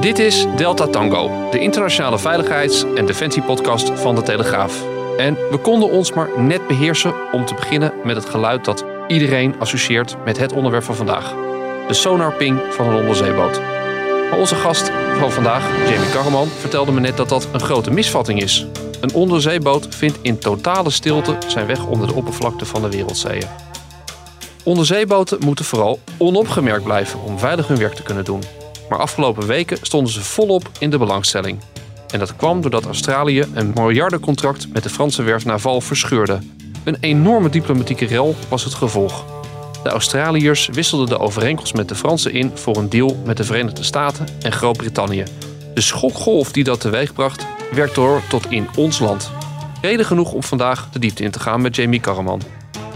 Dit is Delta Tango, de internationale veiligheids- en defensiepodcast van de Telegraaf. En we konden ons maar net beheersen om te beginnen met het geluid dat iedereen associeert met het onderwerp van vandaag. De sonarping van een onderzeeboot. Maar onze gast van vandaag, Jamie Karreman, vertelde me net dat dat een grote misvatting is. Een onderzeeboot vindt in totale stilte zijn weg onder de oppervlakte van de wereldzeeën. Onderzeeboten moeten vooral onopgemerkt blijven om veilig hun werk te kunnen doen. Maar afgelopen weken stonden ze volop in de belangstelling. En dat kwam doordat Australië een miljardencontract met de Franse werf Naval verscheurde. Een enorme diplomatieke rel was het gevolg. De Australiërs wisselden de overeenkomst met de Fransen in voor een deal met de Verenigde Staten en Groot-Brittannië. De schokgolf die dat teweegbracht werkt door tot in ons land. Reden genoeg om vandaag de diepte in te gaan met Jamie Karreman.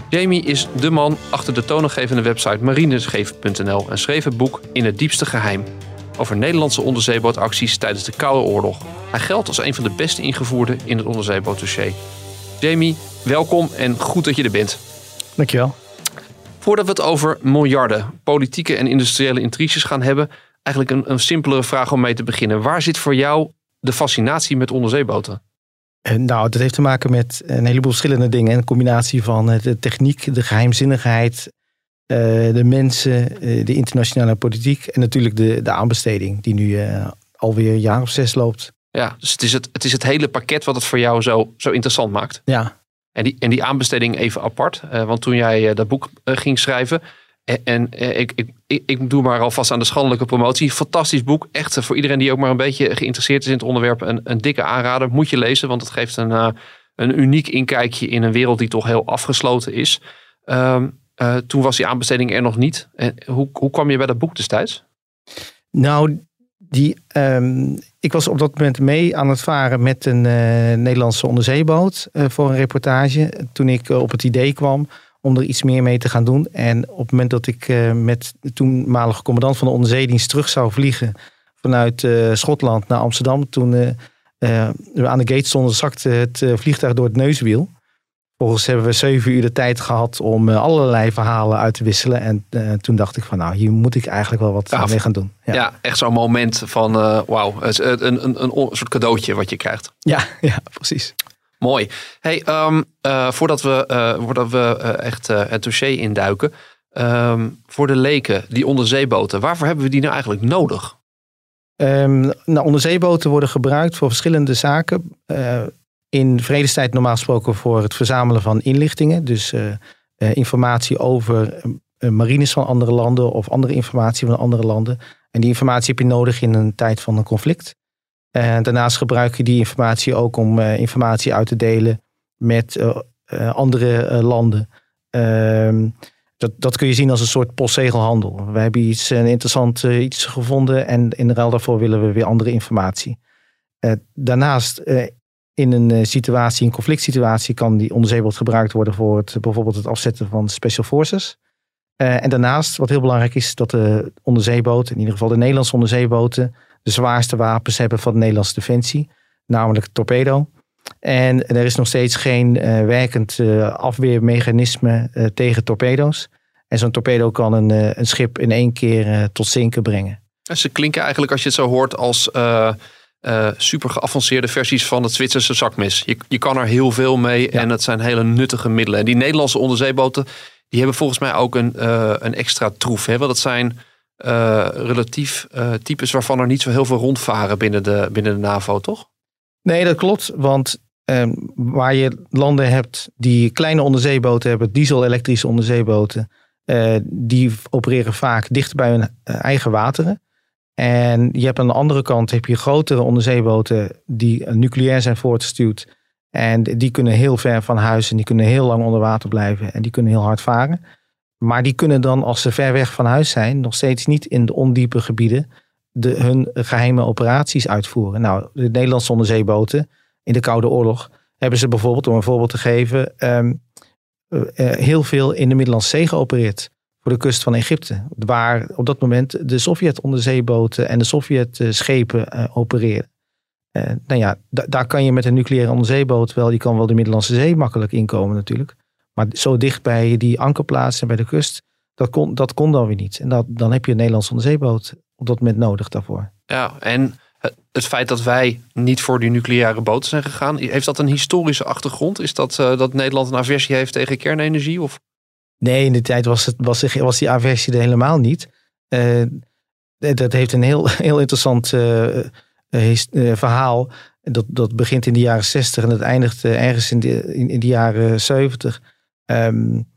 Jamie is de man achter de toonaangevende website marinescheef.nl en schreef het boek In het diepste geheim over Nederlandse onderzeebootacties tijdens de Koude Oorlog. Hij geldt als een van de beste ingevoerden in het onderzeebootdossier. Jamie, welkom en goed dat je er bent. Dankjewel. Voordat we het over miljarden, politieke en industriële intriges gaan hebben, eigenlijk een, een simpelere vraag om mee te beginnen. Waar zit voor jou de fascinatie met onderzeeboten? Eh, nou, dat heeft te maken met een heleboel verschillende dingen. Een combinatie van eh, de techniek, de geheimzinnigheid, eh, de mensen, de internationale politiek en natuurlijk de, de aanbesteding, die nu alweer een jaar of zes loopt. Ja, dus het is het, het is het hele pakket wat het voor jou zo, zo interessant maakt. Ja. En die, en die aanbesteding even apart. want toen jij dat boek ging schrijven, en, en eh, ik, ik, ik, doe maar alvast aan de schandelijke promotie. Fantastisch boek. Echt eh, voor iedereen die ook maar een beetje geïnteresseerd is in het onderwerp. Een, een dikke aanrader. Moet je lezen, want het geeft een, een uniek inkijkje in een wereld die toch heel afgesloten is. Um, uh, toen was die aanbesteding er nog niet. Hoe, hoe kwam je bij dat boek destijds? Nou, die, um, ik was op dat moment mee aan het varen met een uh, Nederlandse onderzeeboot voor een reportage. Toen ik op het idee kwam om er iets meer mee te gaan doen. En op het moment dat ik met de toenmalige commandant van de onderzeedienst terug zou vliegen vanuit Schotland naar Amsterdam, toen we aan de gate stonden, zakte het vliegtuig door het neuswiel. Vervolgens hebben we zeven uur de tijd gehad om allerlei verhalen uit te wisselen. En toen dacht ik van nou, hier moet ik eigenlijk wel wat ja, mee gaan doen. Ja, ja echt zo'n moment van wauw, een, een, een, een soort cadeautje wat je krijgt. Ja, ja precies. Mooi. Hey, um, uh, voordat we, uh, voordat we uh, echt het dossier induiken. Um, voor de leken, die onderzeeboten, waarvoor hebben we die nou eigenlijk nodig? Um, nou, onderzeeboten worden gebruikt voor verschillende zaken. In vredestijd normaal gesproken voor het verzamelen van inlichtingen. Dus informatie over marines van andere landen of andere informatie van andere landen. En die informatie heb je nodig in een tijd van een conflict. En daarnaast gebruik je die informatie ook om informatie uit te delen met andere landen. Ehm, dat, dat kun je zien als een soort postzegelhandel. We hebben iets een interessant iets gevonden en in ruil daarvoor willen we weer andere informatie. daarnaast in een situatie, een conflict situatie, kan die onderzeeboot gebruikt worden voor het, bijvoorbeeld het afzetten van special forces. en daarnaast, wat heel belangrijk is, dat de onderzeeboten, in ieder geval de Nederlandse onderzeeboten, de zwaarste wapens hebben van de Nederlandse defensie, namelijk torpedo. En er is nog steeds geen uh, werkend afweermechanisme tegen torpedo's. En zo'n torpedo kan een, een, schip in één keer tot zinken brengen. En ze klinken eigenlijk, als je het zo hoort, als super geavanceerde versies van het Zwitserse zakmes. Je, je kan er heel veel mee en het zijn hele nuttige middelen. En die Nederlandse onderzeeboten, die hebben volgens mij ook een, een extra troef. Hè? Want dat zijn uh, relatief uh, types waarvan er niet zo heel veel rondvaren binnen de, binnen de NAVO, toch? Nee, dat klopt. Want uh, waar je landen hebt die kleine onderzeeboten hebben, diesel-elektrische onderzeeboten, uh, die opereren vaak dicht bij hun eigen wateren. En je hebt aan de andere kant heb je grotere onderzeeboten die nucleair zijn voortgestuurd. En die kunnen heel ver van huis en die kunnen heel lang onder water blijven en die kunnen heel hard varen. maar die kunnen dan, als ze ver weg van huis zijn, nog steeds niet in de ondiepe gebieden de, hun geheime operaties uitvoeren. Nou, de Nederlandse onderzeeboten in de Koude Oorlog hebben ze bijvoorbeeld, om een voorbeeld te geven, ehm, heel veel in de Middellandse Zee geopereerd voor de kust van Egypte. Waar op dat moment de Sovjet-onderzeeboten en de Sovjet-schepen uh, opereerden. Uh, nou ja, daar kan je met een nucleaire onderzeeboot wel, die kan wel de Middellandse Zee makkelijk inkomen natuurlijk. Maar zo dicht bij die ankerplaatsen bij de kust, dat kon, dat kon dan weer niet. En dat, dan heb je een Nederlandse onderzeeboot op dat moment nodig daarvoor. Ja, en het feit dat wij niet voor die nucleaire boten zijn gegaan, heeft dat een historische achtergrond? Is dat uh, dat Nederland een aversie heeft tegen kernenergie? Of? Nee, in die tijd was, het, was, was die aversie er helemaal niet. Uh, dat heeft een heel, heel interessant uh, verhaal. Dat, dat begint in de jaren 60 en dat eindigt ergens in de, in, in de jaren 70. Um,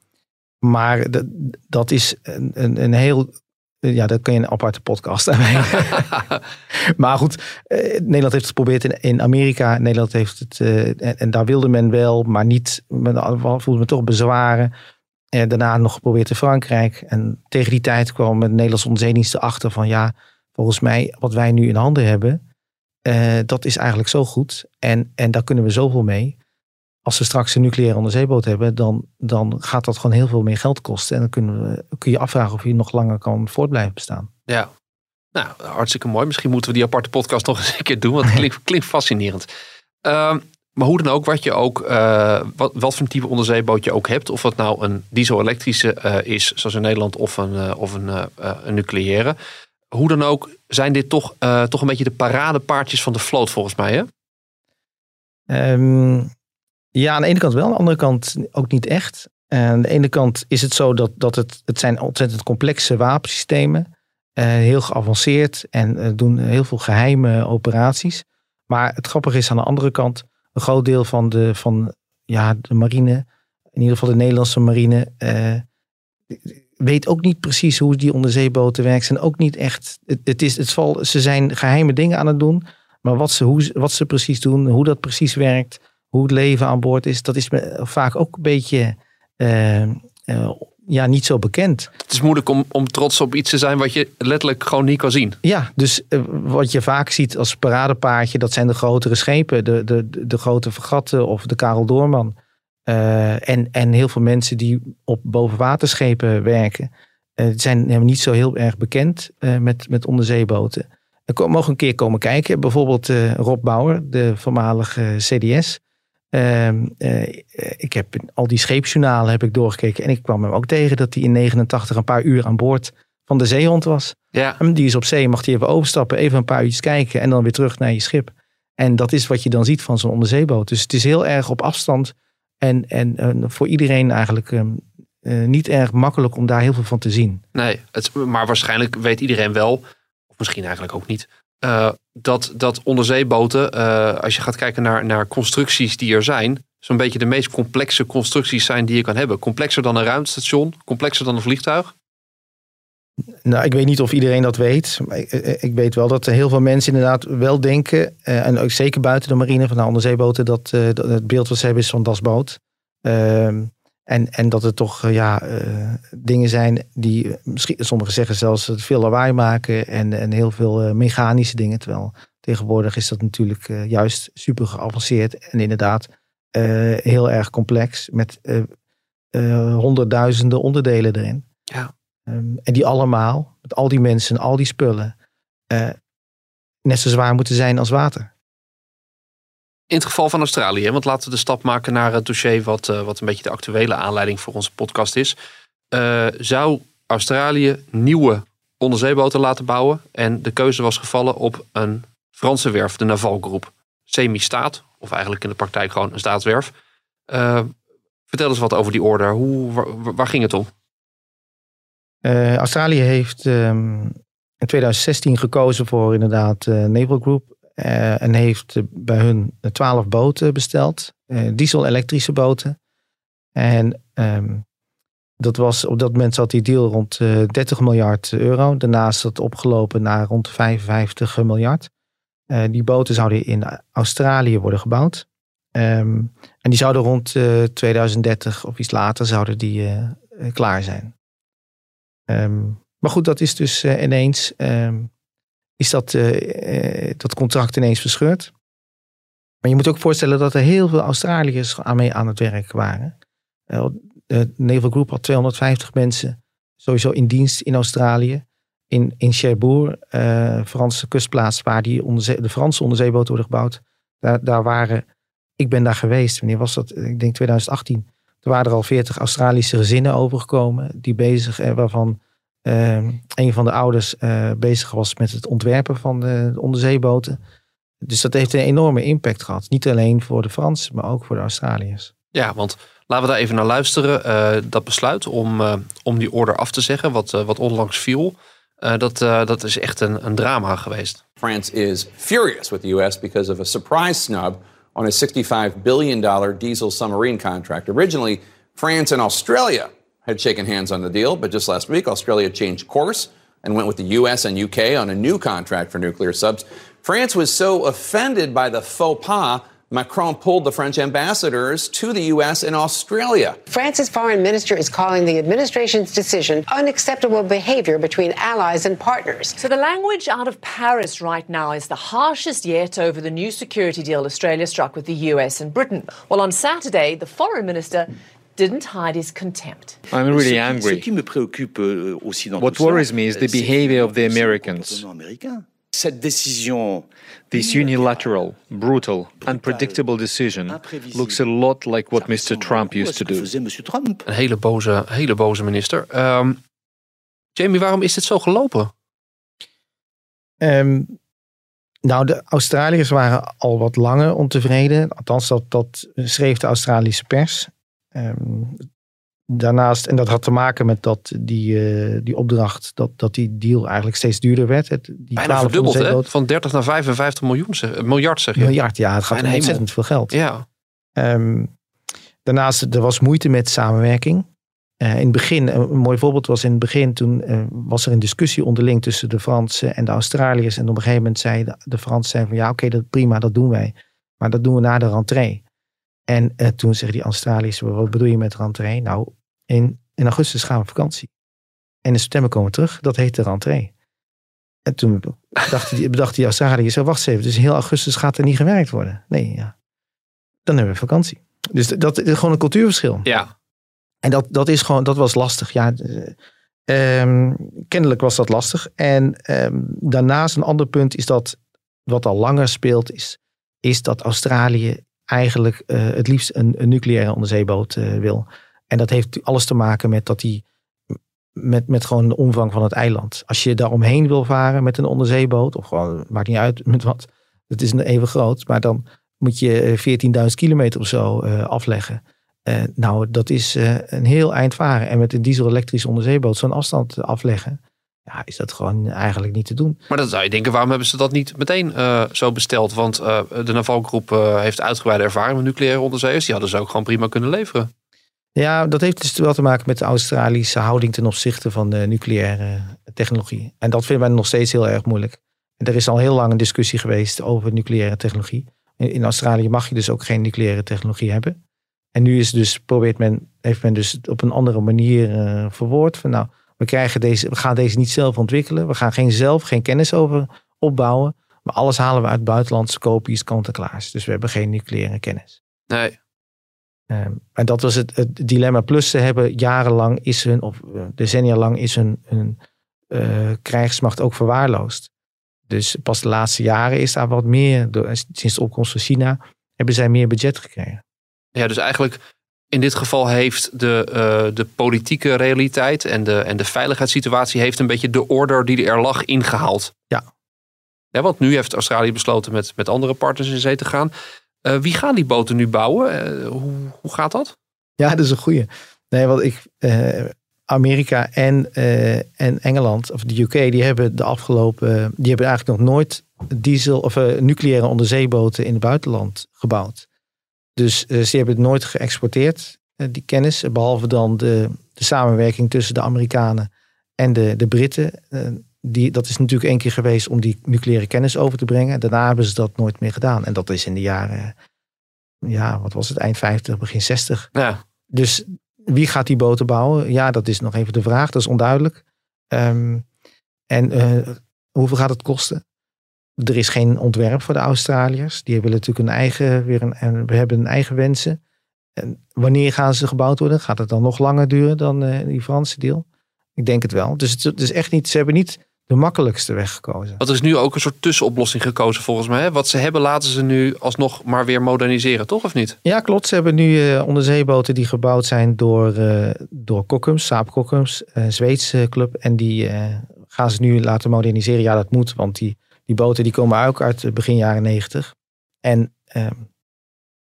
maar dat, dat is een, een, een heel ja, dat kun je een aparte podcast aan maar goed, Nederland heeft het geprobeerd in, in Amerika. Nederland heeft het, en, en, daar wilde men wel, maar niet, men voelde men toch bezwaren. En daarna nog geprobeerd in Frankrijk. En tegen die tijd kwam de Nederlandse onderzeedienst erachter van ja, volgens mij wat wij nu in handen hebben, uh, dat is eigenlijk zo goed. En, en daar kunnen we zoveel mee. Als we straks een nucleaire onderzeeboot hebben, dan, dan gaat dat gewoon heel veel meer geld kosten. En dan kunnen we, kun je afvragen of je nog langer kan voortblijven bestaan. Ja, nou, hartstikke mooi. Misschien moeten we die aparte podcast nog eens een keer doen, want het klinkt, klinkt fascinerend. Uh, maar hoe dan ook, wat je ook, uh, wat, wat voor type onderzeeboot je ook hebt, of het nou een diesel-elektrische uh, is, zoals in Nederland, of een, uh, of een, een nucleaire. Hoe dan ook, zijn dit toch, toch een beetje de paradepaardjes van de vloot volgens mij, hè? Um, ja, aan de ene kant wel, aan de andere kant ook niet echt. Aan de ene kant is het zo dat, dat het, het zijn ontzettend complexe wapensystemen. heel geavanceerd en doen heel veel geheime operaties. Maar het grappige is aan de andere kant een groot deel van de, van, ja, de marine, in ieder geval de Nederlandse marine, uh, weet ook niet precies hoe die onderzeeboten werken. Zijn ook niet echt. Het, is, het val, ze zijn geheime dingen aan het doen. Maar wat ze, hoe, wat ze precies doen, hoe dat precies werkt, hoe het leven aan boord is, dat is vaak ook een beetje uh, ja, niet zo bekend. Het is moeilijk om, om trots op iets te zijn wat je letterlijk gewoon niet kan zien. Ja, dus uh, wat je vaak ziet als paradepaardje, dat zijn de grotere schepen, de, de, de grote vergatten of de Karel Doorman. Uh, en, en heel veel mensen die op bovenwaterschepen werken, uh, zijn niet zo heel erg bekend met, met onderzeeboten. We mogen een keer komen kijken. Bijvoorbeeld Rob Bauer, de voormalige CDS. Ehm, eh, ik heb al die scheepsjournalen heb ik doorgekeken. En ik kwam hem ook tegen dat hij in 89 een paar uur aan boord van de zeehond was. Ja. die is op zee, mag hij even overstappen, even een paar uurtjes kijken en dan weer terug naar je schip. En dat is wat je dan ziet van zo'n onderzeeboot. Dus het is heel erg op afstand en, en, voor iedereen eigenlijk ehm, eh, niet erg makkelijk om daar heel veel van te zien. Nee, het, maar waarschijnlijk weet iedereen wel, of misschien eigenlijk ook niet, uh, dat, dat onderzeeboten, uh, als je gaat kijken naar, naar constructies die er zijn, zo'n beetje de meest complexe constructies zijn die je kan hebben. Complexer dan een ruimtestation, complexer dan een vliegtuig. Nou, ik weet niet of iedereen dat weet. Maar ik, weet wel dat heel veel mensen inderdaad wel denken, uh, en ook zeker buiten de marine van de onderzeeboten, dat, dat het beeld wat ze hebben is van dasboot. Ehm, en, en dat het toch ja, uh, dingen zijn die, misschien, sommigen zeggen zelfs, veel lawaai maken en, en heel veel mechanische dingen. Terwijl tegenwoordig is dat natuurlijk uh, juist super geavanceerd en inderdaad heel erg complex met honderdduizenden onderdelen erin. Ja. Um, en die allemaal, met al die mensen, al die spullen, net zo zwaar moeten zijn als water. In het geval van Australië, want laten we de stap maken naar het dossier wat, uh, wat een beetje de actuele aanleiding voor onze podcast is. Uh, zou Australië nieuwe onderzeeboten laten bouwen en de keuze was gevallen op een Franse werf, de Naval Groep. Semi-staat, of eigenlijk in de praktijk gewoon een staatswerf. Uh, vertel eens wat over die order. Hoe, waar, ging het om? Australië heeft um, in 2016 gekozen voor inderdaad Naval Group uh, en heeft bij hun twaalf boten besteld. Uh, diesel-elektrische boten. En um, dat was, op dat moment zat die deal rond uh, eh, 30 miljard euro. Daarna is dat opgelopen naar rond 55 miljard. die boten zouden in Australië worden gebouwd. Um, en die zouden rond 2030 of iets later zouden die klaar zijn. Ehm, maar goed, dat is dus ineens, ehm, is dat, dat contract ineens verscheurd. Maar je moet ook voorstellen dat er heel veel Australiërs aan mee aan het werk waren. de Naval Group had 250 mensen sowieso in dienst in Australië. In, in Cherbourg, Franse kustplaats, waar die onderzee, de Franse onderzeeboten worden gebouwd. Daar, daar waren, ik ben daar geweest, wanneer was dat? Ik denk 2018. Er waren er al 40 Australische gezinnen overgekomen, die bezig, eh, waarvan een van de ouders uh, bezig was met het ontwerpen van de, de onderzeeboten. Dus dat heeft een enorme impact gehad. Niet alleen voor de Fransen, maar ook voor de Australiërs. Ja, want laten we daar even naar luisteren. Uh, dat besluit om, uh, om die order af te zeggen, wat, uh, wat onlangs viel. dat, dat is echt een, een drama geweest. France is furious with the US because of a surprise snub on a $65 billion diesel submarine contract. Originally, France and Australia had shaken hands on the deal, but just last week, Australia changed course and went with the US and UK on a new contract for nuclear subs. France was so offended by the faux pas Macron pulled the French ambassadors to the U.S. and Australia. France's foreign minister is calling the administration's decision unacceptable behavior between allies and partners. So the language out of Paris right now is the harshest yet over the new security deal Australia struck with the U.S. and Britain. Well, on Saturday, the foreign minister didn't hide his contempt. I'm really angry. Euh, what worries me is the behavior of the Americans. Cette décision This unilateral, brutal, unpredictable decision looks a lot like what Mr. Trump used to do. Een hele boze, hele boze minister. Um, Jamie, waarom is dit zo gelopen? Um, nou, de Australiërs waren al wat langer ontevreden. Althans, dat, dat schreef de Australische pers. Um, Daarnaast, en dat had te maken met dat die, uh, die opdracht, dat, dat die deal eigenlijk steeds duurder werd. Het, die Bijna verdubbeld, hè? Van 30 naar 55 miljoen, zeg, miljard zeg je. Miljard, ja. Het gaat om ontzettend veel geld. Ja. Um, daarnaast, er was moeite met samenwerking. Uh, in het begin, een mooi voorbeeld was in het begin, toen uh, was er een discussie onderling tussen de Fransen en de Australiërs. En op een gegeven moment zei de, de Fransen van ja, oké, okay, dat prima, dat doen wij. Maar dat doen we na de rentree. En uh, toen zeggen die Australiërs, wat bedoel je met rentree? Nou, in, in augustus gaan we op vakantie. En in september komen we terug. Dat heet de rentree. En toen bedacht die, bedacht die Australiërs, zo wacht even, dus heel augustus gaat er niet gewerkt worden. Nee, ja. Dan hebben we vakantie. Dus dat is gewoon een cultuurverschil. Ja. En dat, dat, is gewoon, dat was lastig. Ja, um, kennelijk was dat lastig. En um, daarnaast een ander punt is dat, wat al langer speelt, is, is dat Australië eigenlijk uh, het liefst een, een nucleaire onderzeeboot uh, wil. En dat heeft alles te maken met dat die met, met gewoon de omvang van het eiland. Als je daar omheen wil varen met een onderzeeboot, of gewoon, maakt niet uit met wat, het is even groot, maar dan moet je 14.000 kilometer of zo afleggen. Nou, dat is een heel eind varen. En met een diesel-elektrische onderzeeboot zo'n afstand afleggen, ja, is dat gewoon eigenlijk niet te doen. Maar dan zou je denken, waarom hebben ze dat niet meteen uh, zo besteld? Want uh, de Navalgroep uh, heeft uitgebreide ervaring met nucleaire onderzeeërs. Die hadden ze ook gewoon prima kunnen leveren. Ja, dat heeft dus wel te maken met de Australische houding ten opzichte van de nucleaire technologie. En dat vinden wij nog steeds heel erg moeilijk. En er is al heel lang een discussie geweest over nucleaire technologie. In Australië mag je dus ook geen nucleaire technologie hebben. En nu is dus, probeert men, heeft men dus op een andere manier verwoord. Van nou, we, krijgen deze, we gaan deze niet zelf ontwikkelen. We gaan geen zelf, geen kennis over opbouwen. Maar alles halen we uit buitenlandse kopies, kant-en-klaars. Dus we hebben geen nucleaire kennis. Nee, Um, en dat was het, het, dilemma. Plus ze hebben jarenlang is hun, of uh, decennia lang is hun, hun uh, krijgsmacht ook verwaarloosd. Dus pas de laatste jaren is daar wat meer, door, sinds de opkomst van China, hebben zij meer budget gekregen. Ja, dus eigenlijk in dit geval heeft de, uh, de politieke realiteit en de, en de veiligheidssituatie heeft een beetje de order die er lag ingehaald. Ja. ja want nu heeft Australië besloten met, met andere partners in zee te gaan. Uh, wie gaan die boten nu bouwen? Uh, hoe, hoe gaat dat? Ja, dat is een goede. Nee, want ik, Amerika en, en Engeland, of de UK, die hebben de afgelopen, die hebben eigenlijk nog nooit diesel of nucleaire onderzeeboten in het buitenland gebouwd. Dus ze hebben het nooit geëxporteerd, die kennis, behalve dan de, de samenwerking tussen de Amerikanen en de, de Britten. Die, dat is natuurlijk één keer geweest om die nucleaire kennis over te brengen. Daarna hebben ze dat nooit meer gedaan. En dat is in de jaren, ja, wat was het, eind 50, begin 60. Ja. Dus wie gaat die boten bouwen? Ja, dat is nog even de vraag. Dat is onduidelijk. Ehm, en eh, hoeveel gaat het kosten? Er is geen ontwerp voor de Australiërs. Die hebben natuurlijk een eigen, weer een, en we hebben een eigen wensen. En wanneer gaan ze gebouwd worden? Gaat het dan nog langer duren dan uh, die Franse deal? Ik denk het wel. Dus het, is echt niet, ze hebben niet de makkelijkste weg gekozen. Wat is nu ook een soort tussenoplossing gekozen volgens mij. Hè? Wat ze hebben laten ze nu alsnog maar weer moderniseren, toch of niet? Ja, klopt. Ze hebben nu uh, onderzeeboten die gebouwd zijn door, uh, door Kokkums, Saab Kokkums, een Zweedse club. En die gaan ze nu laten moderniseren. Ja, dat moet, want die, die boten die komen ook uit begin jaren negentig. En ehm,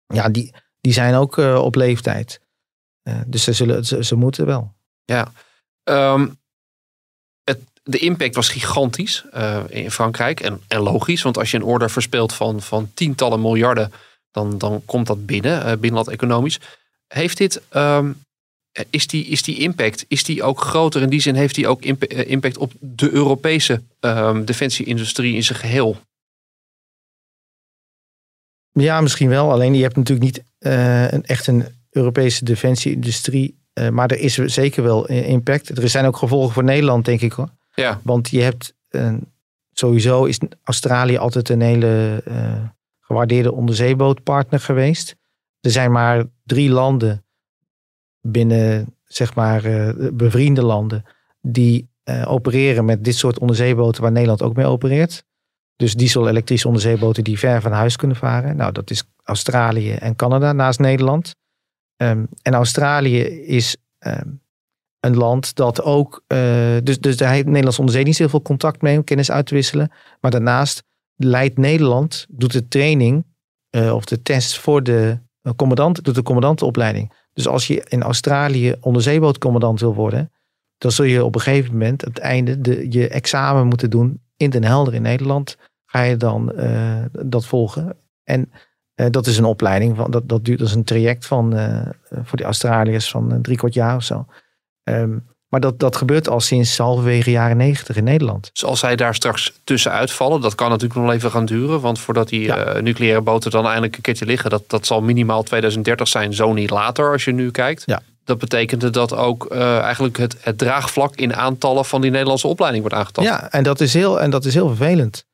ja, die, die zijn ook op leeftijd. dus ze, zullen, ze, ze moeten wel. Ja, Um, het, de impact was gigantisch in Frankrijk. En, en, logisch, want als je een order verspeelt van, van tientallen miljarden, dan, dan komt dat binnen, binnenland economisch. Heeft dit, um, is, die, is die impact, is die ook groter? In die zin heeft die ook impact op de Europese um, defensieindustrie in zijn geheel? Ja, misschien wel. Alleen je hebt natuurlijk niet uh, een, echt een Europese defensieindustrie uh, maar er is zeker wel impact. Er zijn ook gevolgen voor Nederland, denk ik hoor. Ja. Want je hebt uh, sowieso is Australië altijd een hele gewaardeerde onderzeebootpartner geweest. Er zijn maar drie landen binnen, zeg maar, bevriende landen die opereren met dit soort onderzeeboten waar Nederland ook mee opereert. Dus diesel-elektrische onderzeeboten die ver van huis kunnen varen. Nou, dat is Australië en Canada naast Nederland. Um, en Australië is um, een land dat ook. Uh, dus, dus heeft Nederlands onderzeedienst heel veel contact mee om kennis uit te wisselen. Maar daarnaast leidt Nederland, doet de training of de test voor de commandant, doet de commandantenopleiding. Dus als je in Australië onderzeebootcommandant wil worden, dan zul je op een gegeven moment, aan het einde, de, je examen moeten doen in Den Helder in Nederland. Ga je dan dat volgen. En uh, dat is een opleiding, van, dat, dat duurt als een traject van, uh, voor die Australiërs van drie kwart jaar of zo. Um, maar dat, dat gebeurt al sinds halverwege jaren negentig in Nederland. Dus als zij daar straks tussenuit vallen, dat kan natuurlijk nog even gaan duren. Want voordat die ja. nucleaire boten dan eindelijk een keertje liggen, dat, dat zal minimaal 2030 zijn, zo niet later als je nu kijkt. Ja. Dat betekende dat ook eigenlijk het, het draagvlak in aantallen van die Nederlandse opleiding wordt aangetast. Ja, en dat is heel, en dat is heel vervelend.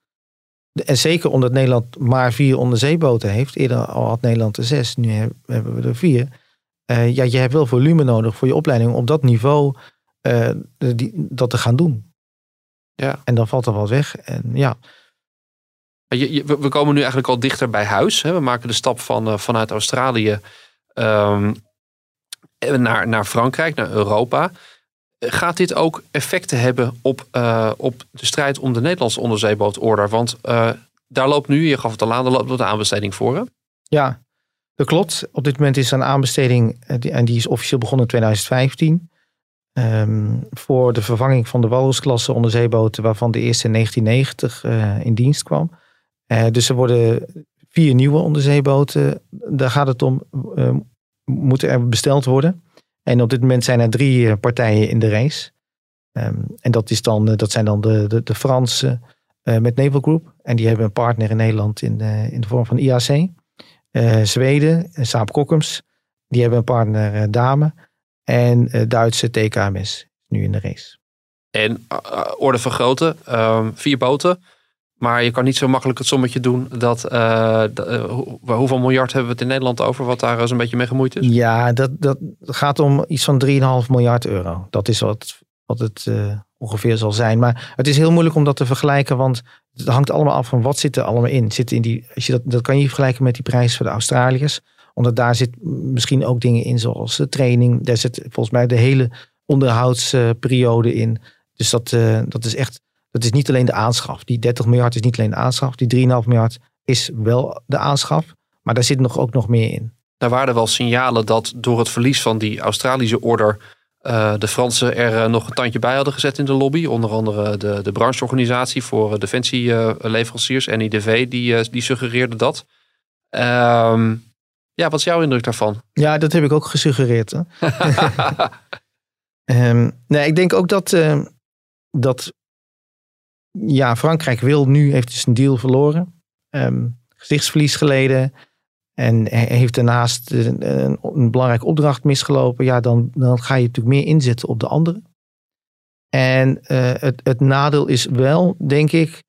En zeker omdat Nederland maar vier onderzeeboten heeft. Eerder al had Nederland er zes, nu hebben we er vier. Uh, ja, je hebt wel volume nodig voor je opleiding om op dat niveau uh, die, dat te gaan doen. Ja. En dan valt er wat weg. En ja. Je, je, we komen nu eigenlijk al dichter bij huis. Hè? We maken de stap van, uh, vanuit Australië um, naar, naar Frankrijk, naar Europa. Gaat dit ook effecten hebben op, uh, op de strijd om de Nederlandse onderzeebootorder? Want daar loopt nu, je gaf het al aan, daar loopt de aanbesteding voor. Hè? Ja, dat klopt. Op dit moment is er een aanbesteding en die is officieel begonnen in 2015. Um, voor de vervanging van de Walrusklasse onderzeeboten, waarvan de eerste in 1990 uh, in dienst kwam. dus er worden vier nieuwe onderzeeboten. Daar gaat het om, moeten er besteld worden. En op dit moment zijn er drie eh, partijen in de race. Um, en dat, is dan, eh, dat zijn dan de, de, Fransen met Naval Group. En die hebben een partner in Nederland in, in de vorm van IAC. Zweden, Saab Kokkums, die hebben een partner Dame. En Duitse TKMS nu in de race. En orde vergroten, um, vier boten. Maar je kan niet zo makkelijk het sommetje doen dat. Uh, hoeveel miljard hebben we het in Nederland over, wat daar eens een beetje mee gemoeid is? Ja, dat, dat gaat om iets van 3,5 miljard euro. Dat is wat, wat het uh, ongeveer zal zijn. Maar het is heel moeilijk om dat te vergelijken, want het hangt allemaal af van wat zit er allemaal in. Zit in die, als je dat, dat kan je vergelijken met die prijs voor de Australiërs. Omdat daar zit misschien ook dingen in, zoals de training. Daar zit volgens mij de hele onderhoudsperiode in. Dus dat, dat is echt dat is niet alleen de aanschaf. Die 30 miljard is niet alleen de aanschaf. Die 3,5 miljard is wel de aanschaf. Maar daar zit nog ook nog meer in. Daar waren wel signalen dat door het verlies van die Australische order. Uh, de Fransen er uh, nog een tandje bij hadden gezet in de lobby. Onder andere de, de brancheorganisatie voor uh, defensieleveranciers, NIDV, die, die suggereerde dat. Ehm, ja, wat is jouw indruk daarvan? Ja, dat heb ik ook gesuggereerd. um, nee, ik denk ook dat, dat ja, Frankrijk wil nu, heeft dus een deal verloren. Um, gezichtsverlies geleden. En heeft daarnaast een, een, een, belangrijke opdracht misgelopen. Ja, dan, dan ga je natuurlijk meer inzetten op de anderen. En uh, het, het nadeel is wel, denk ik,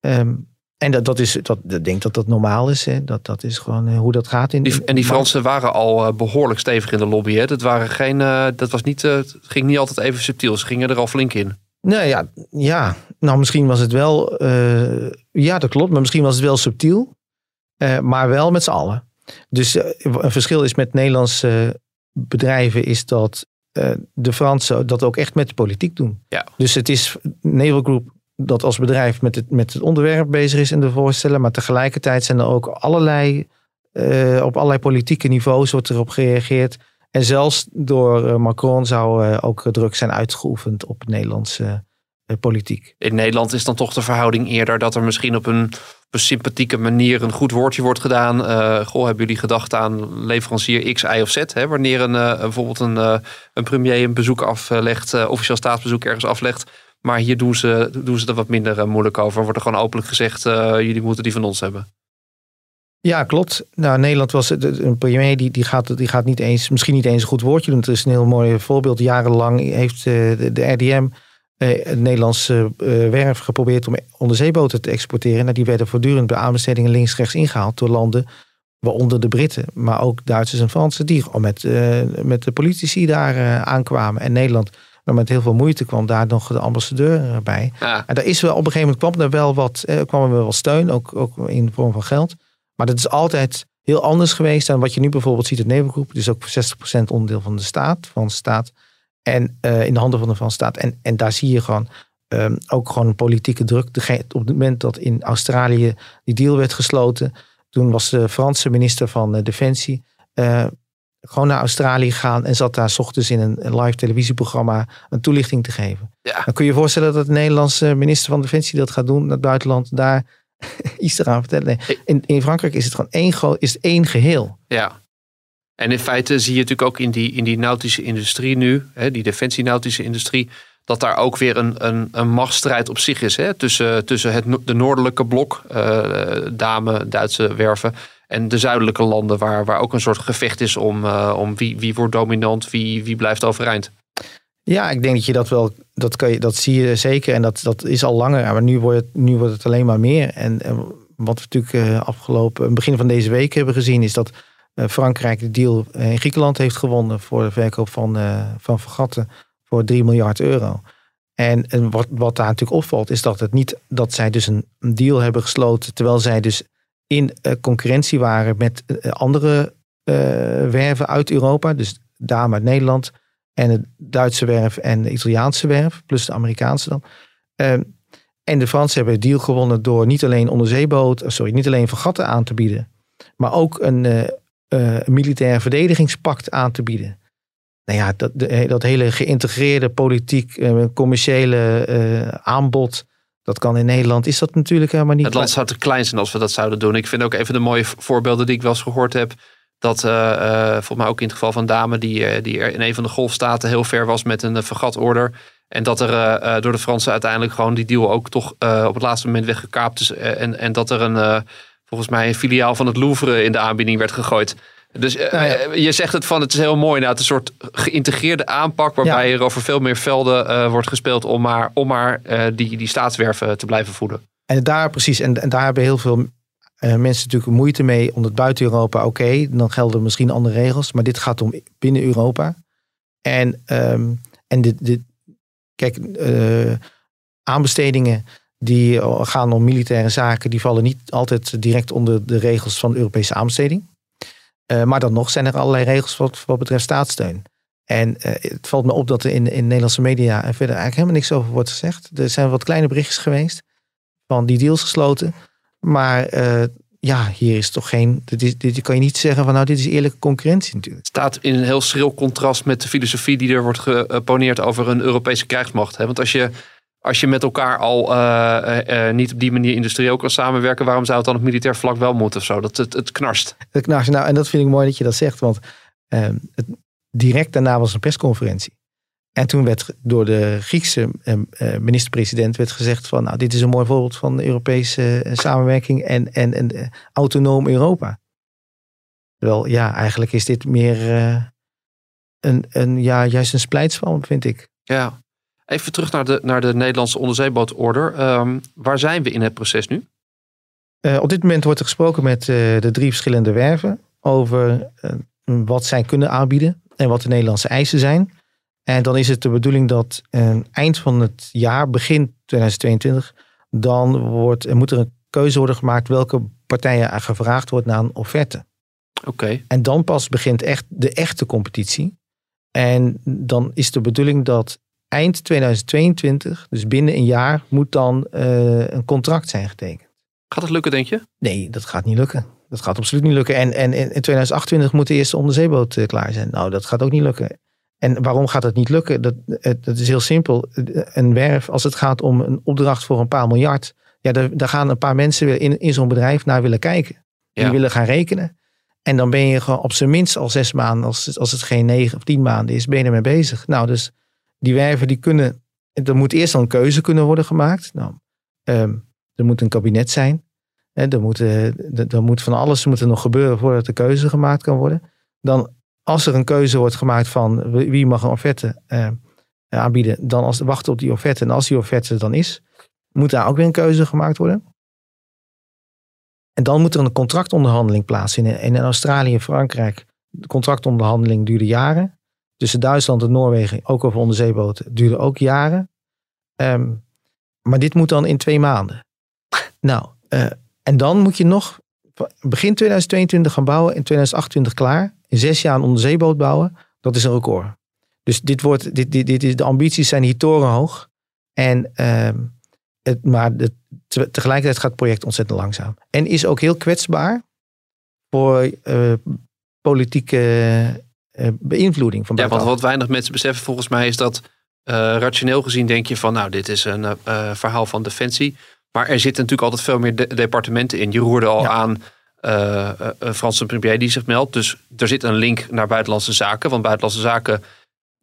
um, en dat, dat is, dat, ik denk dat dat normaal is. Hè? Dat, dat is gewoon uh, hoe dat gaat. In, die, en die Fransen waren al uh, behoorlijk stevig in de lobby. Hè? Dat, waren geen, dat was niet, het ging niet altijd even subtiel. Ze gingen er al flink in. Nee, ja, ja. nou misschien was het wel, ja dat klopt, maar misschien was het wel subtiel. maar wel met z'n allen. Dus een verschil is met Nederlandse bedrijven is dat de Fransen dat ook echt met de politiek doen. Ja. Dus het is Naval Group dat als bedrijf met het, met het onderwerp bezig is in de voorstellen. Maar tegelijkertijd zijn er ook allerlei, uh, op allerlei politieke niveaus wordt erop gereageerd. En zelfs door uh, Macron zou ook druk zijn uitgeoefend op Nederlandse politiek. In Nederland is dan toch de verhouding eerder dat er misschien op een sympathieke manier een goed woordje wordt gedaan. Uh, goh, hebben jullie gedacht aan leverancier X, Y of Z? Hè? Wanneer een, bijvoorbeeld een, een premier een bezoek aflegt, officieel staatsbezoek ergens aflegt. Maar hier doen ze, doen ze er wat minder moeilijk over. Wordt gewoon openlijk gezegd, jullie moeten die van ons hebben. Ja, klopt. Nou, Nederland was een premier die, die, gaat, die gaat niet eens, misschien niet eens een goed woordje doen. Het is een heel mooi voorbeeld. Jarenlang heeft de, de RDM eh, het Nederlandse eh, werf geprobeerd om onderzeeboten te exporteren. Nou, die werden voortdurend bij aanbestedingen links-rechts ingehaald door landen, waaronder de Britten, maar ook Duitsers en Fransen, die met, met de politici daar aankwamen. En Nederland, maar met heel veel moeite kwam daar nog de ambassadeur bij. Ja. En daar is wel, op een gegeven moment kwam er wel wat, kwam er wel wat steun, ook, ook in de vorm van geld. Maar dat is altijd heel anders geweest dan wat je nu bijvoorbeeld ziet in Nevengroep. Het is ook 60% onderdeel van de staat, van de staat. En uh, in de handen van de Franse staat. En, en daar zie je gewoon um, ook gewoon politieke druk. op het moment dat in Australië die deal werd gesloten. Toen was de Franse minister van uh, Defensie uh, gewoon naar Australië gegaan. En zat daar s ochtends in een, een live televisieprogramma een toelichting te geven. Ja. Dan kun je je voorstellen dat de Nederlandse minister van Defensie dat gaat doen. Naar het buitenland daar iets te gaan vertellen. Nee. In, in Frankrijk is het gewoon één, is het één geheel. Ja. En in feite zie je natuurlijk ook in die, in die nautische industrie nu, hè, die defensie-nautische industrie, dat daar ook weer een, een, een machtsstrijd op zich is. Hè, tussen, tussen het, de noordelijke blok, uh, Dame, Duitse werven, en de zuidelijke landen, waar, waar ook een soort gevecht is om, uh, om wie, wie wordt dominant, wie, wie blijft overeind. Ja, ik denk dat je dat wel, dat, kan je, dat zie je zeker. En dat, dat is al langer. Maar nu wordt het, nu wordt het alleen maar meer. En, wat we natuurlijk afgelopen, begin van deze week hebben gezien, is dat eh, Frankrijk de deal eh, in Griekenland heeft gewonnen voor de verkoop van, van vergatten voor 3 miljard euro. En, en wat, wat daar natuurlijk opvalt, is dat het niet dat zij dus een deal hebben gesloten, terwijl zij dus in concurrentie waren met andere werven uit Europa. Dus Dame uit Nederland en het Duitse werf en de Italiaanse werf, plus de Amerikaanse dan. Ehm, en de Fransen hebben de deal gewonnen door niet alleen onderzeeboot, sorry, niet alleen vergatten aan te bieden, maar ook een, militair verdedigingspact aan te bieden. Nou ja, dat, dat hele geïntegreerde politiek, commerciële aanbod, dat kan in Nederland, is dat natuurlijk helemaal niet. Het land zou te klein zijn als we dat zouden doen. Ik vind ook even de mooie voorbeelden die ik wel eens gehoord heb. Dat volgens mij ook in het geval van Dame, die, die er in een van de golfstaten heel ver was met een vergatorder. En dat er door de Fransen uiteindelijk gewoon die deal ook toch op het laatste moment weggekaapt is. en, en dat er een volgens mij een filiaal van het Louvre in de aanbieding werd gegooid. Dus uh, nou je zegt het van het is heel mooi. Nou, het is een soort geïntegreerde aanpak waarbij er over veel meer velden uh, wordt gespeeld om maar, om maar uh, die, die staatswerven te blijven voeden. En daar precies, en, en daar hebben heel veel mensen natuurlijk moeite mee. Omdat buiten Europa, oké, dan gelden misschien andere regels. Maar dit gaat om binnen Europa. En, um, en dit, dit, kijk, aanbestedingen die gaan om militaire zaken, die vallen niet altijd direct onder de regels van de Europese aanbesteding. Uh, maar dan nog zijn er allerlei regels wat, betreft staatssteun. En uh, het valt me op dat er in, in Nederlandse media er verder eigenlijk helemaal niks over wordt gezegd. Er zijn wat kleine berichtjes geweest van die deals gesloten. Maar uh, ja, hier is toch geen. Dit, dit kan je niet zeggen van nou, dit is eerlijke concurrentie natuurlijk. Staat in een heel schril contrast met de filosofie die er wordt geponeerd over een Europese krijgsmacht. Want als je als je met elkaar al uh, uh, niet op die manier industrieel kan samenwerken, waarom zou het dan op militair vlak wel moeten of zo? Dat het, het knarst. Het knarst. Nou, en dat vind ik mooi dat je dat zegt, want uh, het, direct daarna was een persconferentie. En toen werd door de Griekse minister-president werd gezegd van, nou, dit is een mooi voorbeeld van Europese samenwerking en, en, en autonoom Europa. Wel, ja, eigenlijk is dit meer een, een, ja, juist een splijtswam, vind ik. Ja, Even terug naar de, naar de Nederlandse onderzeebootorder. Um, waar zijn we in het proces nu? Uh, op dit moment wordt er gesproken met uh, de drie verschillende werven over uh, wat zij kunnen aanbieden en wat de Nederlandse eisen zijn. En dan is het de bedoeling dat eind van het jaar, begin 2022, dan wordt, moet er een keuze worden gemaakt welke partijen gevraagd wordt naar een offerte. Oké. En dan pas begint echt de echte competitie. En dan is de bedoeling dat eind 2022, dus binnen een jaar, moet dan uh, een contract zijn getekend. Gaat het lukken, denk je? Nee, dat gaat niet lukken. Dat gaat absoluut niet lukken. En, en in 2028 moet de eerste onderzeeboot uh, klaar zijn. Nou, dat gaat ook niet lukken. En waarom gaat het niet lukken? Dat, dat is heel simpel. Een werf, als het gaat om een opdracht voor een paar miljard, ja, daar, daar gaan een paar mensen weer in, in zo'n bedrijf naar willen kijken. Die ja. willen gaan rekenen. En dan ben je gewoon op zijn minst al zes maanden, als, als het geen negen of tien maanden is, ben je ermee bezig. Nou, dus die werven die kunnen, er moet eerst al een keuze kunnen worden gemaakt. Nou, um, er moet een kabinet zijn. Hè, er, moet, er moet van alles moet er nog gebeuren voordat de keuze gemaakt kan worden. Dan, als er een keuze wordt gemaakt van wie mag een offerte uh, aanbieden, dan als, wachten op die offerte. En als die offerte er dan is, moet daar ook weer een keuze gemaakt worden. En dan moet er een contractonderhandeling plaatsvinden. En in Australië en Frankrijk, de contractonderhandeling duurde jaren. Tussen Duitsland en Noorwegen, ook over onderzeeboten, duurde ook jaren. Um, maar dit moet dan in twee maanden. Nou, uh, en dan moet je nog begin 2022 gaan bouwen, in 2028 klaar. In zes jaar een onderzeeboot bouwen, dat is een record. Dus dit wordt, dit, dit, dit is, de ambities zijn hier torenhoog. En, uh, het, maar de, tegelijkertijd gaat het project ontzettend langzaam. En is ook heel kwetsbaar voor uh, politieke beïnvloeding. Van ja, want wat weinig mensen beseffen volgens mij is dat uh, rationeel gezien denk je van nou dit is een verhaal van defensie. Maar er zitten natuurlijk altijd veel meer de departementen in. Je roerde al ja. aan een Franse premier die zich meldt. Dus er zit een link naar buitenlandse zaken. Want buitenlandse zaken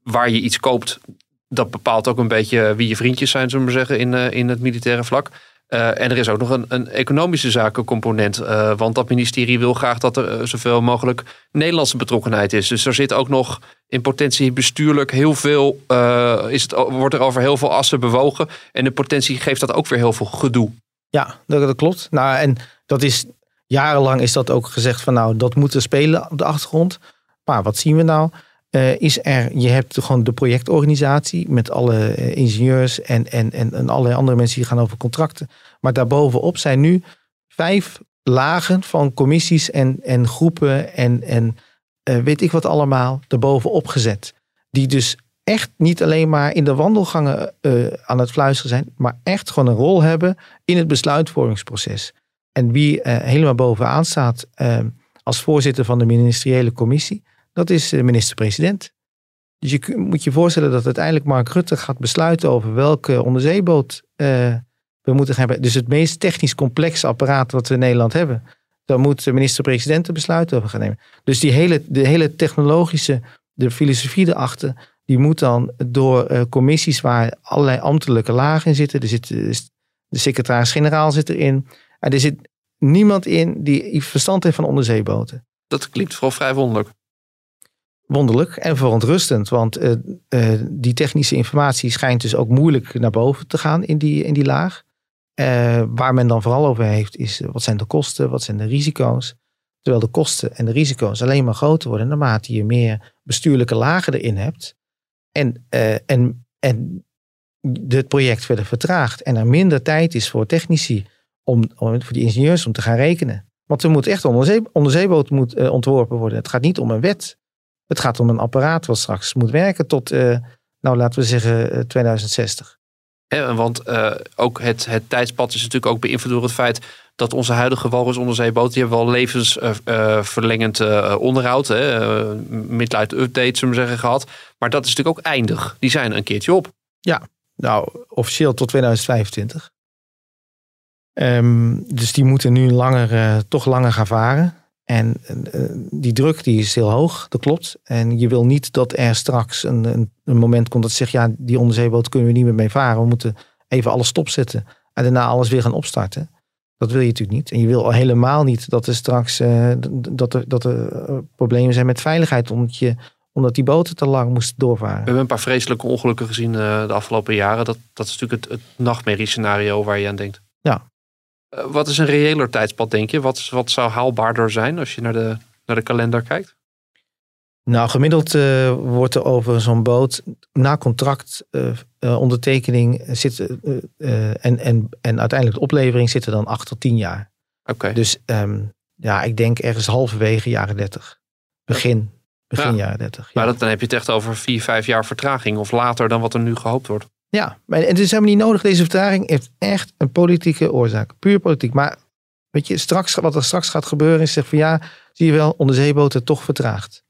waar je iets koopt, dat bepaalt ook een beetje wie je vriendjes zijn, zullen we maar zeggen, in, in het militaire vlak. Uh, en er is ook nog een, een economische zakencomponent. Uh, want dat ministerie wil graag dat er uh, zoveel mogelijk Nederlandse betrokkenheid is. Dus er zit ook nog in potentie bestuurlijk heel veel. is het, wordt er over heel veel assen bewogen. En de potentie geeft dat ook weer heel veel gedoe. Ja, dat, dat klopt. Nou, en dat is jarenlang is dat ook gezegd van nou, dat moet er spelen op de achtergrond. Maar wat zien we nou? Uh, is er, je hebt gewoon de projectorganisatie met alle uh, ingenieurs en, en, en, en allerlei andere mensen die gaan over contracten. Maar daarbovenop zijn nu vijf lagen van commissies en, en groepen en, en uh, weet ik wat allemaal erbovenop gezet. Die dus echt niet alleen maar in de wandelgangen aan het fluisteren zijn, maar echt gewoon een rol hebben in het besluitvormingsproces. En wie helemaal bovenaan staat als voorzitter van de ministeriële commissie, dat is de minister-president. Dus je moet je voorstellen dat uiteindelijk Mark Rutte gaat besluiten over welke onderzeeboot uh, we moeten hebben. Dus het meest technisch complexe apparaat wat we in Nederland hebben. Daar moet de minister-president een besluit over gaan nemen. Dus die hele, de hele technologische, de filosofie erachter, die moet dan door uh, commissies waar allerlei ambtelijke lagen in zitten. Er zit de secretaris-generaal zit erin. En er zit niemand in die verstand heeft van onderzeeboten. Dat klinkt vooral vrij wonderlijk wonderlijk en verontrustend. Want uh, uh, die technische informatie schijnt dus ook moeilijk naar boven te gaan in die, in die laag. Uh, waar men dan vooral over heeft is wat zijn de kosten, wat zijn de risico's. Terwijl de kosten en de risico's alleen maar groter worden naarmate je meer bestuurlijke lagen erin hebt. En, en, en het project verder vertraagt. En er minder tijd is voor technici, om, om, voor die ingenieurs om te gaan rekenen. Want er moet echt onderzee, onderzeeboot moet, ontworpen worden. Het gaat niet om een wet. Het gaat om een apparaat wat straks moet werken tot, uh, nou laten we zeggen, 2060. Eh, ja, want uh, ook het, het tijdspad is natuurlijk ook beïnvloed door het feit dat onze huidige walrus-onderzeeboten, die hebben wel levensverlengend onderhoud, hè, midlife updates, zullen we zeggen, gehad. Maar dat is natuurlijk ook eindig. Die zijn een keertje op. Ja, nou, officieel tot 2025. Um, ehm, dus die moeten nu langer, toch langer gaan varen. En uh, die druk die is heel hoog, dat klopt. En je wil niet dat er straks een, een, een moment komt dat zegt, ja, die onderzeeboot kunnen we niet meer mee varen. We moeten even alles stopzetten en daarna alles weer gaan opstarten. Dat wil je natuurlijk niet. En je wil al helemaal niet dat er straks uh, dat er, dat er problemen zijn met veiligheid. Omdat je Omdat die boten te lang moesten doorvaren. We hebben een paar vreselijke ongelukken gezien uh, de afgelopen jaren. Dat, dat is natuurlijk het, het nachtmerriescenario waar je aan denkt. Ja. Uh, wat is een reëler tijdspad, denk je? Wat, wat zou haalbaarder zijn als je naar de, naar de kalender kijkt? Nou, gemiddeld uh, wordt er over zo'n boot na contractondertekening zitten en, en, en uiteindelijk de oplevering zitten dan acht tot tien jaar. Oké. Dus um, ja, ik denk ergens halverwege jaren 30. Begin, begin ja. jaren 30. Ja. Maar dat, dan heb je het echt over vier, vijf jaar vertraging of later dan wat er nu gehoopt wordt. Ja, maar het is helemaal niet nodig. Deze vertraging heeft echt een politieke oorzaak. Puur politiek. Maar weet je, straks, wat er straks gaat gebeuren is zeg van ja, zie je wel, onderzeeboten toch vertraagd.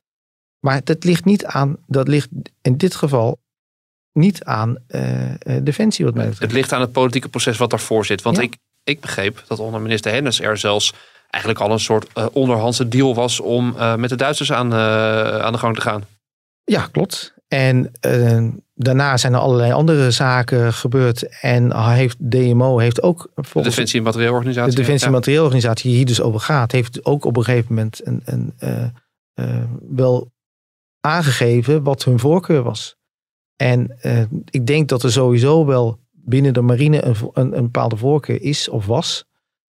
Maar dat ligt niet aan, dat ligt in dit geval niet aan uh, defensie wat mij betreft. Het ligt aan het politieke proces wat daarvoor zit. Want ja. ik, ik begreep dat onder minister Hennis er zelfs eigenlijk al een soort uh, onderhandse deal was om uh, met de Duitsers aan, aan de gang te gaan. Ja, klopt. En daarna zijn er allerlei andere zaken gebeurd. En heeft DMO heeft ook... De Defensie- en Materieelorganisatie. De Defensie- en. Materieelorganisatie, die hier dus over gaat, heeft ook op een gegeven moment een, een, wel aangegeven wat hun voorkeur was. En ik denk dat er sowieso wel binnen de marine een, een, een bepaalde voorkeur is of was.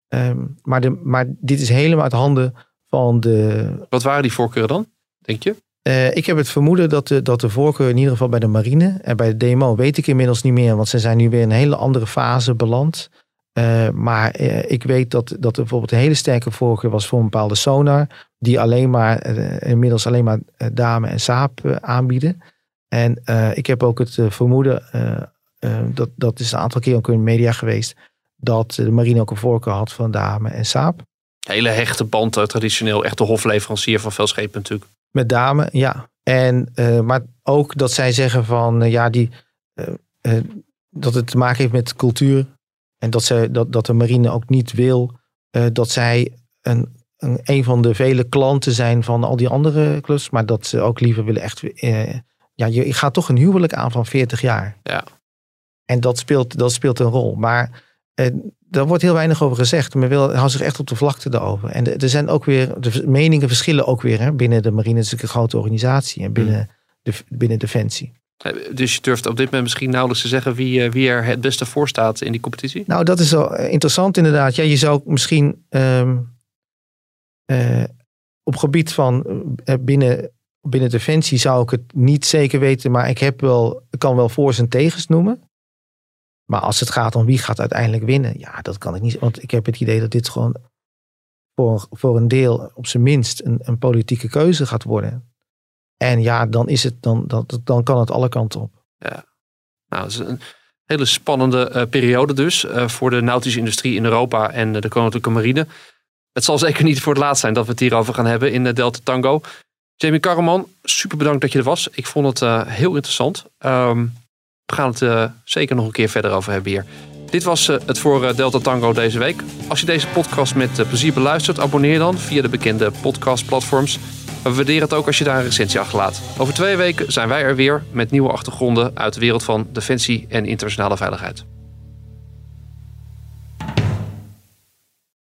Um, maar, de, maar dit is helemaal uit handen van de. Wat waren die voorkeuren dan, denk je? Uh, ik heb het vermoeden dat de, dat de voorkeur in ieder geval bij de marine en bij de DMO weet ik inmiddels niet meer, want ze zijn nu weer in een hele andere fase beland. Uh, maar uh, ik weet dat, dat er bijvoorbeeld een hele sterke voorkeur was voor een bepaalde sonar, die alleen maar, inmiddels alleen maar Dame en Saap aanbieden. En ik heb ook het vermoeden, dat, dat is een aantal keer ook in de media geweest, dat de marine ook een voorkeur had van Dame en Saab. Hele hechte band, traditioneel echt de hofleverancier van veel schepen natuurlijk. Met Dame, ja. En, uh, maar ook dat zij zeggen van, uh, ja, die, uh, dat het te maken heeft met cultuur. En dat, ze, dat, dat de marine ook niet wil dat zij een, een, een van de vele klanten zijn van al die andere clubs. Maar dat ze ook liever willen echt, ja, je gaat toch een huwelijk aan van 40 jaar. Ja. En dat speelt, dat speelt een rol. Maar daar wordt heel weinig over gezegd. Men wil, houdt zich echt op de vlakte daarover. En er zijn ook weer, de meningen verschillen ook weer hè, binnen de marine. Het is een grote organisatie en binnen, mm. de, binnen Defensie. Dus je durft op dit moment misschien nauwelijks te zeggen wie, wie er het beste voor staat in die competitie? Nou, dat is wel interessant inderdaad. Ja, je zou misschien um, uh, op gebied van uh, binnen, binnen Defensie zou ik het niet zeker weten. Maar ik heb wel, ik kan wel voor's en tegens noemen. Maar als het gaat om wie gaat uiteindelijk winnen, ja, dat kan ik niet. Want ik heb het idee dat dit gewoon voor, voor een deel, op zijn minst, een, een politieke keuze gaat worden. En ja, dan, is het, dan, dan, dan kan het alle kanten op. Ja, nou, dat is een hele spannende uh, periode dus uh, voor de nautische industrie in Europa en de Koninklijke Marine. Het zal zeker niet voor het laatst zijn dat we het hierover gaan hebben in de Delta Tango. Jamie Karreman, super bedankt dat je er was. Ik vond het heel interessant. Um, we gaan het uh, zeker nog een keer verder over hebben hier. Dit was uh, het voor uh, Delta Tango deze week. Als je deze podcast met plezier beluistert, abonneer dan via de bekende podcastplatforms. We waarderen het ook als je daar een recensie achterlaat. Over twee weken zijn wij er weer met nieuwe achtergronden uit de wereld van defensie en internationale veiligheid.